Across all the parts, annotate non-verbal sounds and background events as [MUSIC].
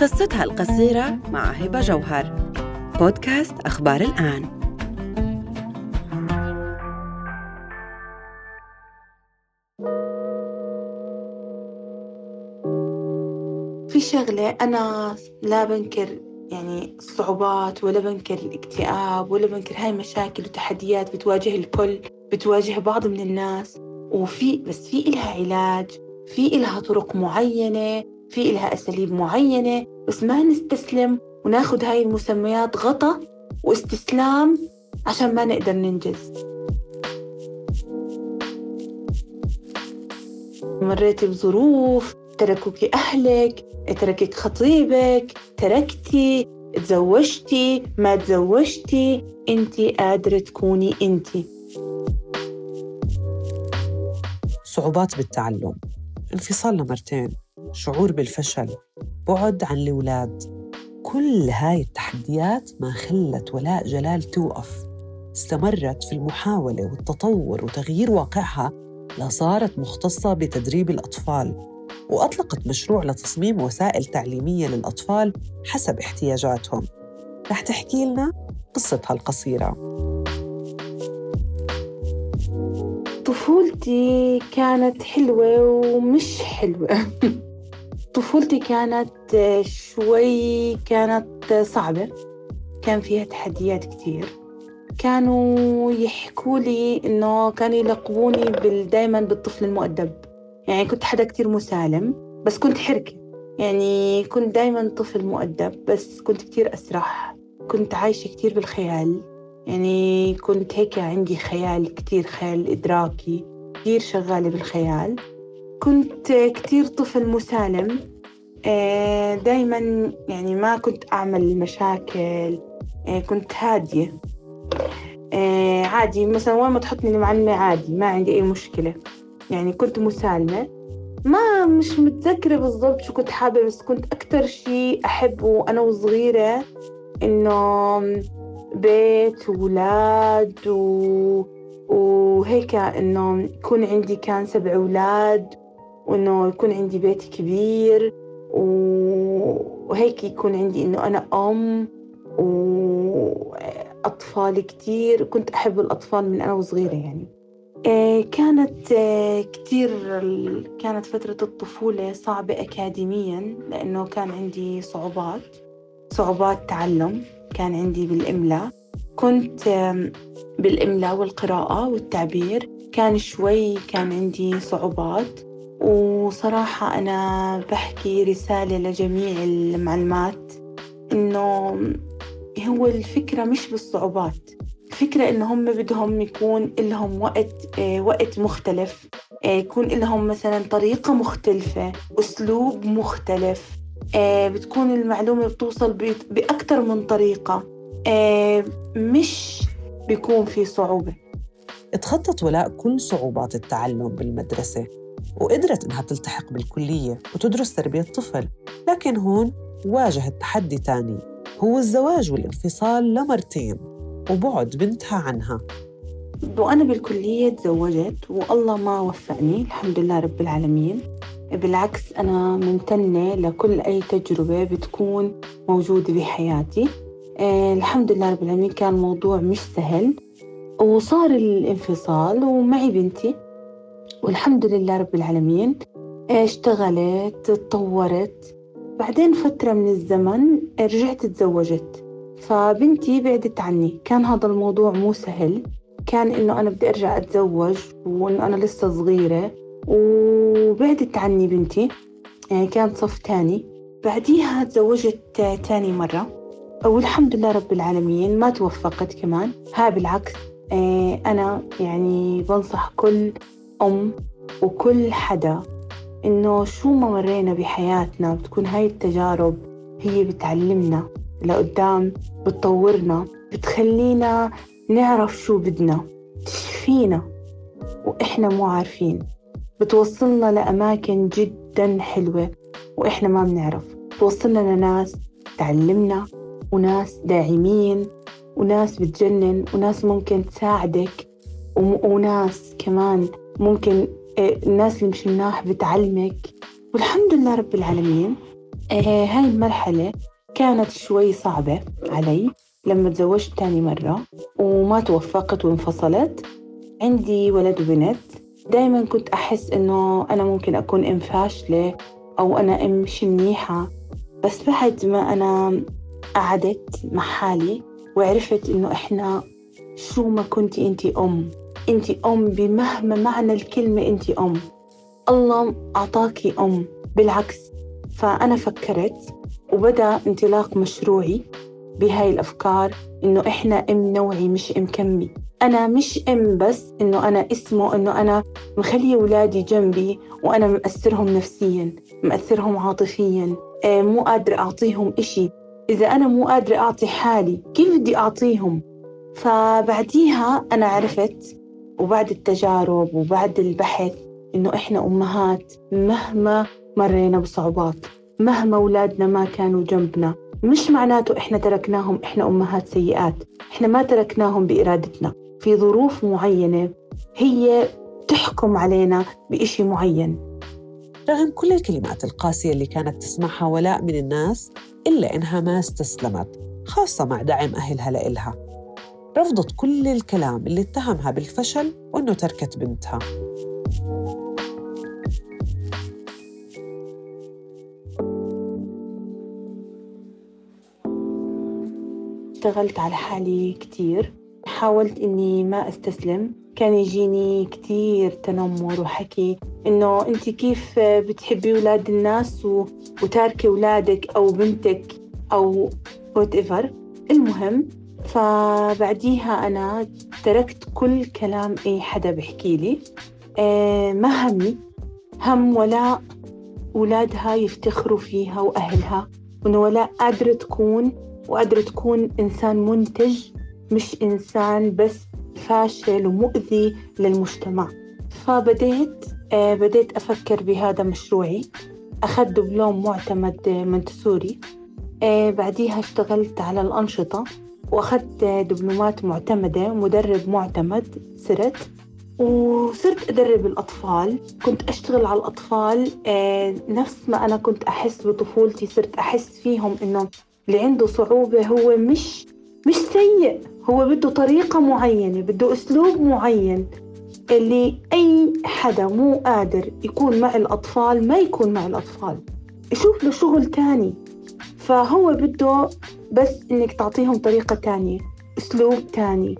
قصتها القصيرة مع هبة جوهر. بودكاست أخبار الآن. في شغلة أنا لا بنكر يعني الصعوبات ولا بنكر الاكتئاب ولا بنكر هاي مشاكل وتحديات بتواجه الكل بتواجه بعض من الناس. وفي بس في إلها علاج في إلها طرق معينة. في إلها أساليب معينة بس ما نستسلم وناخد هاي المسميات غطا واستسلام عشان ما نقدر ننجز. مريتي بظروف تركوك أهلك تركك خطيبك تركتي تزوجتي ما تزوجتي انت قادرة تكوني انت صعوبات بالتعلم. انفصال لمرتين شعور بالفشل بعد عن الأولاد. كل هاي التحديات ما خلت ولاء جلال توقف. استمرت في المحاولة والتطور وتغيير واقعها لصارت مختصة بتدريب الأطفال. وأطلقت مشروع لتصميم وسائل تعليمية للأطفال حسب احتياجاتهم. رح تحكي لنا قصتها القصيرة. طفولتي كانت حلوة ومش حلوة. [LAUGHS] طفولتي كانت شوي كانت صعبة. كان فيها تحديات كتير. كانوا يحكوا لي إنه كانوا يلقبوني دايما بالطفل المؤدب. يعني كنت حدا كتير مسالم بس كنت حركة. يعني كنت دايما طفل مؤدب بس كنت كتير أسرح. كنت عايشة كتير بالخيال. يعني كنت هيك عندي خيال كتير خيال إدراكي. كتير شغالة بالخيال. كنت كتير طفل مسالم. آه، دايما يعني ما كنت أعمل مشاكل آه، كنت هادية. آه، عادي مثلا وين ما تحطني المعلمة عادي ما عندي أي مشكلة. يعني كنت مسالمة. ما مش متذكرة بالضبط شو كنت حابة بس كنت أكتر شي أحبه أنا وصغيرة إنه بيت وولاد و... وهيك إنه يكون عندي كان سبع أولاد وإنه يكون عندي بيت كبير وهيك يكون عندي إنه أنا أم وأطفال كتير. كنت أحب الأطفال من أنا وصغيرة يعني. آه، كانت آه، كتير كانت فترة الطفولة صعبة أكاديميا لأنه كان عندي صعوبات صعوبات تعلم كان عندي بالإملاء. كنت بالإملاء والقراءة والتعبير. كان شوي كان عندي صعوبات. وصراحة أنا بحكي رسالة لجميع المعلمات إنه هو الفكرة مش بالصعوبات الفكرة إن هم بدهم يكون لهم وقت آه، وقت مختلف آه، يكون لهم مثلا طريقة مختلفة أسلوب مختلف آه، بتكون المعلومة بتوصل بأكثر من طريقة مش بيكون في صعوبة. تخطت ولاء كل صعوبات التعلم بالمدرسة؟ وقدرت إنها تلتحق بالكلية وتدرس تربية طفل لكن هون واجهت تحدي تاني هو الزواج والانفصال لمرتين وبعد بنتها عنها. وأنا بالكلية تزوجت والله ما وفقني الحمد لله رب العالمين. بالعكس أنا ممتنة لكل أي تجربة بتكون موجودة بحياتي. آه الحمد لله رب العالمين كان الموضوع مش سهل. وصار الانفصال ومعي بنتي. والحمد لله رب العالمين. اشتغلت تطورت. بعدين فترة من الزمن رجعت تزوجت. فبنتي بعدت عني. كان هذا الموضوع مو سهل. كان إنه أنا بدي أرجع أتزوج وإنه أنا لسه صغيرة. وبعدت عني بنتي. يعني كانت صف تاني. بعديها تزوجت تاني مرة. والحمد لله رب العالمين ما توفقت كمان. ها بالعكس. آه، أنا يعني بنصح كل أم وكل حدا إنه شو ما مرينا بحياتنا بتكون هاي التجارب هي بتعلمنا لقدام بتطورنا بتخلينا نعرف شو بدنا تشفينا وإحنا مو عارفين بتوصلنا لأماكن جدا حلوة وإحنا ما بنعرف بتوصلنا لناس تعلمنا وناس داعمين وناس بتجنن وناس ممكن تساعدك وناس كمان ممكن الناس اللي مش مناح بتعلمك. والحمد لله رب العالمين. آه هاي المرحلة كانت شوي صعبة علي لما تزوجت تاني مرة وما توفقت وانفصلت. عندي ولد وبنت. دايما كنت أحس إنه أنا ممكن أكون أم فاشلة أو أنا أم مش منيحة. بس بعد ما أنا قعدت مع حالي وعرفت إنه إحنا شو ما كنتي أنت أم. أنت أم بمهما معنى الكلمة أنت أم. الله أعطاكي أم. بالعكس فأنا فكرت وبدأ انطلاق مشروعي بهاي الأفكار إنه إحنا أم نوعي مش أم كمي. أنا مش أم بس إنه أنا اسمه إنه أنا مخلي أولادي جنبي وأنا مأثرهم نفسيا مأثرهم عاطفيا. آه، مو قادرة أعطيهم إشي. إذا أنا مو قادرة أعطي حالي كيف بدي أعطيهم؟ فبعديها أنا عرفت وبعد التجارب وبعد البحث إنه إحنا أمهات مهما مرينا بصعوبات مهما أولادنا ما كانوا جنبنا مش معناته إحنا تركناهم إحنا أمهات سيئات إحنا ما تركناهم بإرادتنا. في ظروف معينة هي تحكم علينا بإشي معين. رغم كل الكلمات القاسية اللي كانت تسمعها ولاء من الناس إلا إنها ما استسلمت خاصة مع دعم أهلها لإلها. رفضت كل الكلام اللي اتهمها بالفشل وإنه تركت بنتها. اشتغلت على حالي كتير. حاولت إني ما أستسلم. كان يجيني كتير تنمر وحكي إنه أنت كيف بتحبي أولاد الناس وتاركي أولادك أو بنتك أو whatever. المهم فبعديها أنا تركت كل كلام أي حدا بحكي لي. آه، ما همي. هم ولا أولادها يفتخروا فيها وأهلها وإنه ولا قادرة تكون وقادرة تكون إنسان منتج مش إنسان بس فاشل ومؤذي للمجتمع. فبديت آه بديت أفكر بهذا مشروعي. أخذت دبلوم معتمد منتسوري. آه بعديها اشتغلت على الأنشطة. وأخذت دبلومات معتمدة مدرب معتمد صرت. وصرت أدرب الأطفال. كنت أشتغل على الأطفال آه نفس ما أنا كنت أحس بطفولتي صرت أحس فيهم إنه اللي عنده صعوبة هو مش مش سيء. هو بده طريقة معينة بده أسلوب معين. اللي أي حدا مو قادر يكون مع الأطفال ما يكون مع الأطفال. يشوف له شغل تاني. فهو بده بس إنك تعطيهم طريقة تانية أسلوب تاني.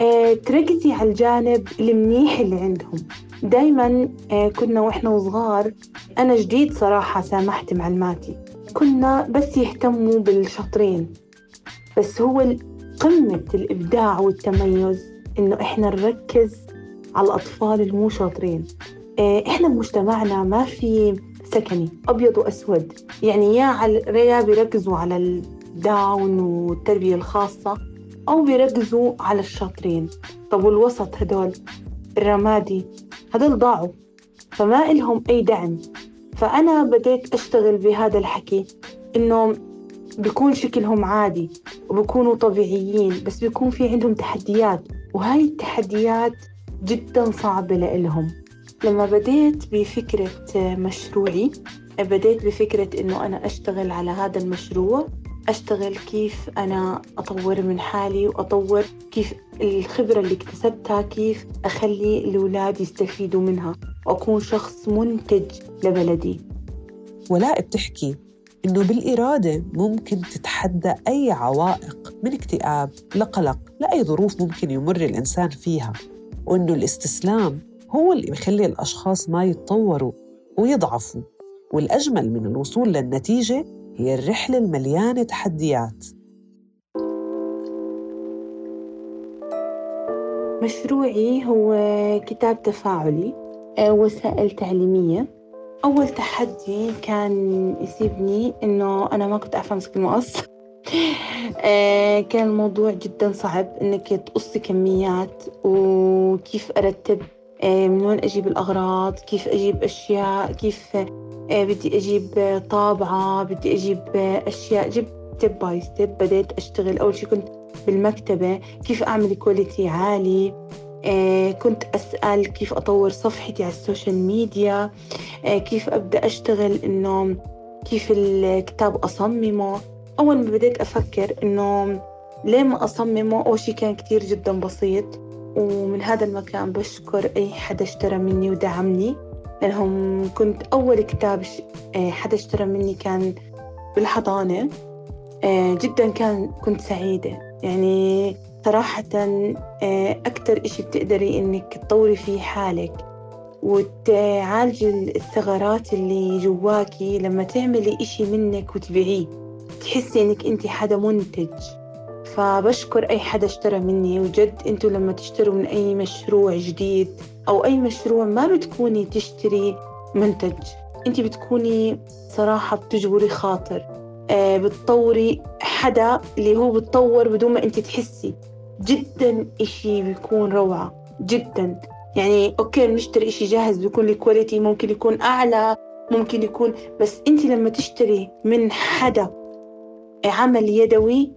آه تركزي على الجانب المنيح اللي عندهم. دايما آه كنا وإحنا وصغار أنا جديد صراحة سامحت معلماتي. كنا بس يهتموا بالشاطرين. بس هو قمة الإبداع والتميز إنه إحنا نركز على الأطفال المو شاطرين. آه، إحنا بمجتمعنا ما في سكني أبيض وأسود. يعني يا على بيركزوا على الداون والتربية الخاصة أو بيركزوا على الشاطرين. طب والوسط هدول؟ الرمادي. هدول ضاعوا فما إلهم أي دعم. فأنا بديت أشتغل بهذا الحكي إنه بيكون شكلهم عادي وبيكونوا طبيعيين بس بيكون في عندهم تحديات. وهاي التحديات جدا صعبة لإلهم. لما بديت بفكرة مشروعي بديت بفكرة إنه أنا أشتغل على هذا المشروع أشتغل كيف أنا أطور من حالي وأطور كيف الخبرة اللي اكتسبتها كيف أخلي الأولاد يستفيدوا منها وأكون شخص منتج لبلدي. ولاء بتحكي إنه بالإرادة ممكن تتحدى أي عوائق من اكتئاب لقلق لأي ظروف ممكن يمر الإنسان فيها وإنه الاستسلام هو اللي بيخلي الأشخاص ما يتطوروا ويضعفوا. والأجمل من الوصول للنتيجة هي الرحلة المليانة تحديات. مشروعي هو كتاب تفاعلي آه، وسائل تعليمية. أول تحدي كان يسيبني إنه أنا ما كنت أعرف أمسك المقص كان الموضوع جدا صعب إنك تقصي كميات وكيف أرتب من وين أجيب الأغراض؟ كيف أجيب أشياء؟ كيف بدي أجيب طابعة؟ بدي أجيب أشياء. جبت step by step بديت أشتغل. أول شيء كنت بالمكتبة كيف أعمل quality عالي؟ آه كنت أسأل كيف أطور صفحتي على ال social media؟ آه كيف أبدأ أشتغل؟ إنه كيف الكتاب أصممه؟ أول ما بديت أفكر إنه ليه ما أصممه؟ أول شي كان كتير جدا بسيط. ومن هذا المكان بشكر أي حدا اشترى مني ودعمني لأنهم كنت أول كتاب آه، حدا اشترى مني كان بالحضانة. آه، جدا كان كنت سعيدة. يعني صراحة آه، أكتر إشي بتقدري إنك تطوري فيه حالك وتعالجي الثغرات اللي جواكي لما تعملي إشي منك وتبيعيه تحسي إنك أنت حدا منتج. فبشكر أي حدا اشترى مني. وجد أنتوا لما تشتروا من أي مشروع جديد أو أي مشروع ما بتكوني تشتري منتج أنت بتكوني صراحة بتجبري خاطر. آه بتطوري حدا اللي هو بتطور بدون ما أنت تحسي. جدا إشي بيكون روعة جدا. يعني okay بنشتري إشي جاهز بيكون ال quality ممكن يكون أعلى ممكن يكون بس أنت لما تشتري من حدا عمل يدوي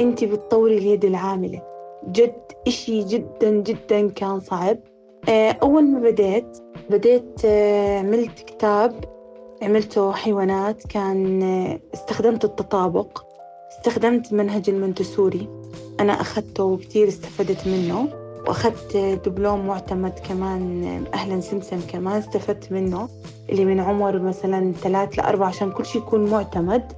أنت بتطوري اليد العاملة. جد إشي جدا جدا كان صعب. آه، أول ما بديت بديت آه، عملت كتاب عملته حيوانات. كان آه، استخدمت التطابق. استخدمت منهج المنتسوري. أنا أخذته وكتير استفدت منه. وأخذت دبلوم معتمد كمان أهلا سمسم كمان استفدت منه اللي من عمر مثلا ثلاث لأربع عشان كل شيء يكون معتمد.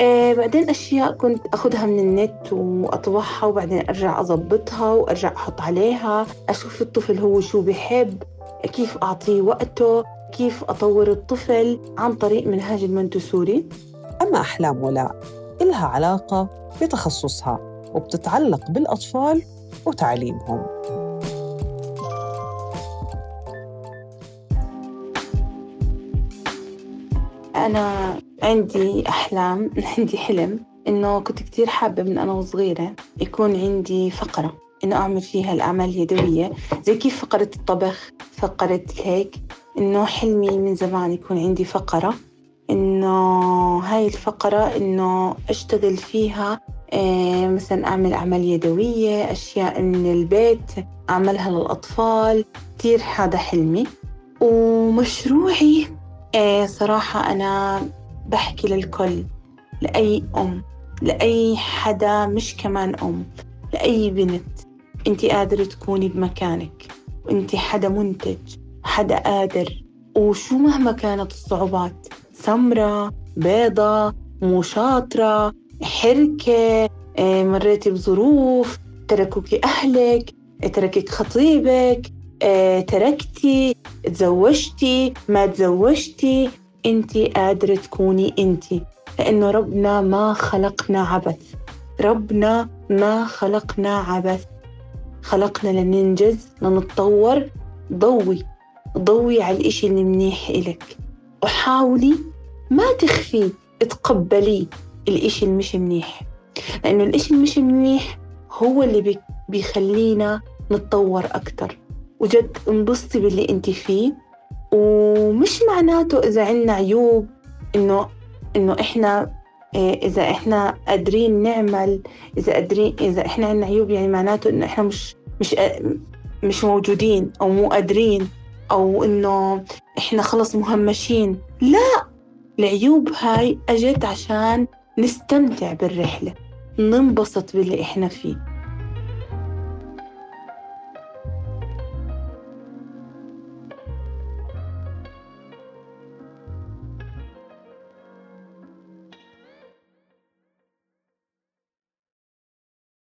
آه بعدين أشياء كنت أخذها من النت وأطبعها وبعدين أرجع أضبطها وأرجع أحط عليها أشوف الطفل هو شو بحب كيف أعطيه وقته كيف أطور الطفل عن طريق منهاج المنتسوري أما أحلام ولاء إلها علاقة بتخصصها وبتتعلق بالأطفال وتعليمهم. أنا عندي أحلام [LAUGHS] عندي حلم إنه كنت كتير حابة من أنا وصغيرة يكون عندي فقرة إنه أعمل فيها الأعمال اليدوية زي كيف فقرة الطبخ فقرة هيك إنه حلمي من زمان يكون عندي فقرة إنه هاي الفقرة إنه أشتغل فيها إيه مثلا أعمل أعمال يدوية أشياء من البيت أعملها للأطفال كتير هذا حلمي. ومشروعي إيه صراحة أنا بحكي للكل لأي أم لأي حدا مش كمان أم لأي بنت. أنت قادرة تكوني بمكانك وأنت حدا منتج حدا قادر. وشو مهما كانت الصعوبات سمرة بيضة مو شاطرة حركة آه، مريتي بظروف تركوكي أهلك تركك خطيبك آه، تركتي تزوجتي ما تزوجتي. انت قادرة تكوني انت لأنه ربنا ما خلقنا عبث. ربنا ما خلقنا عبث. خلقنا لننجز لنتطور. ضوي ضوي على الإشي اللي منيح إلك. وحاولي ما تخفي تقبلي الإشي المش منيح. لأنه الإشي المش منيح هو اللي بيخلينا نتطور أكتر. وجد انبسطي باللي انت فيه. ومش معناته إذا عنا عيوب إنه إنه إحنا إيه، إذا إحنا قادرين نعمل إذا قادرين إذا إحنا عنا عيوب يعني معناته إنه إحنا مش مش مش موجودين أو مو قادرين أو إنه إحنا خلص مهمشين. لا العيوب هاي أجت عشان نستمتع بالرحلة ننبسط باللي إحنا فيه.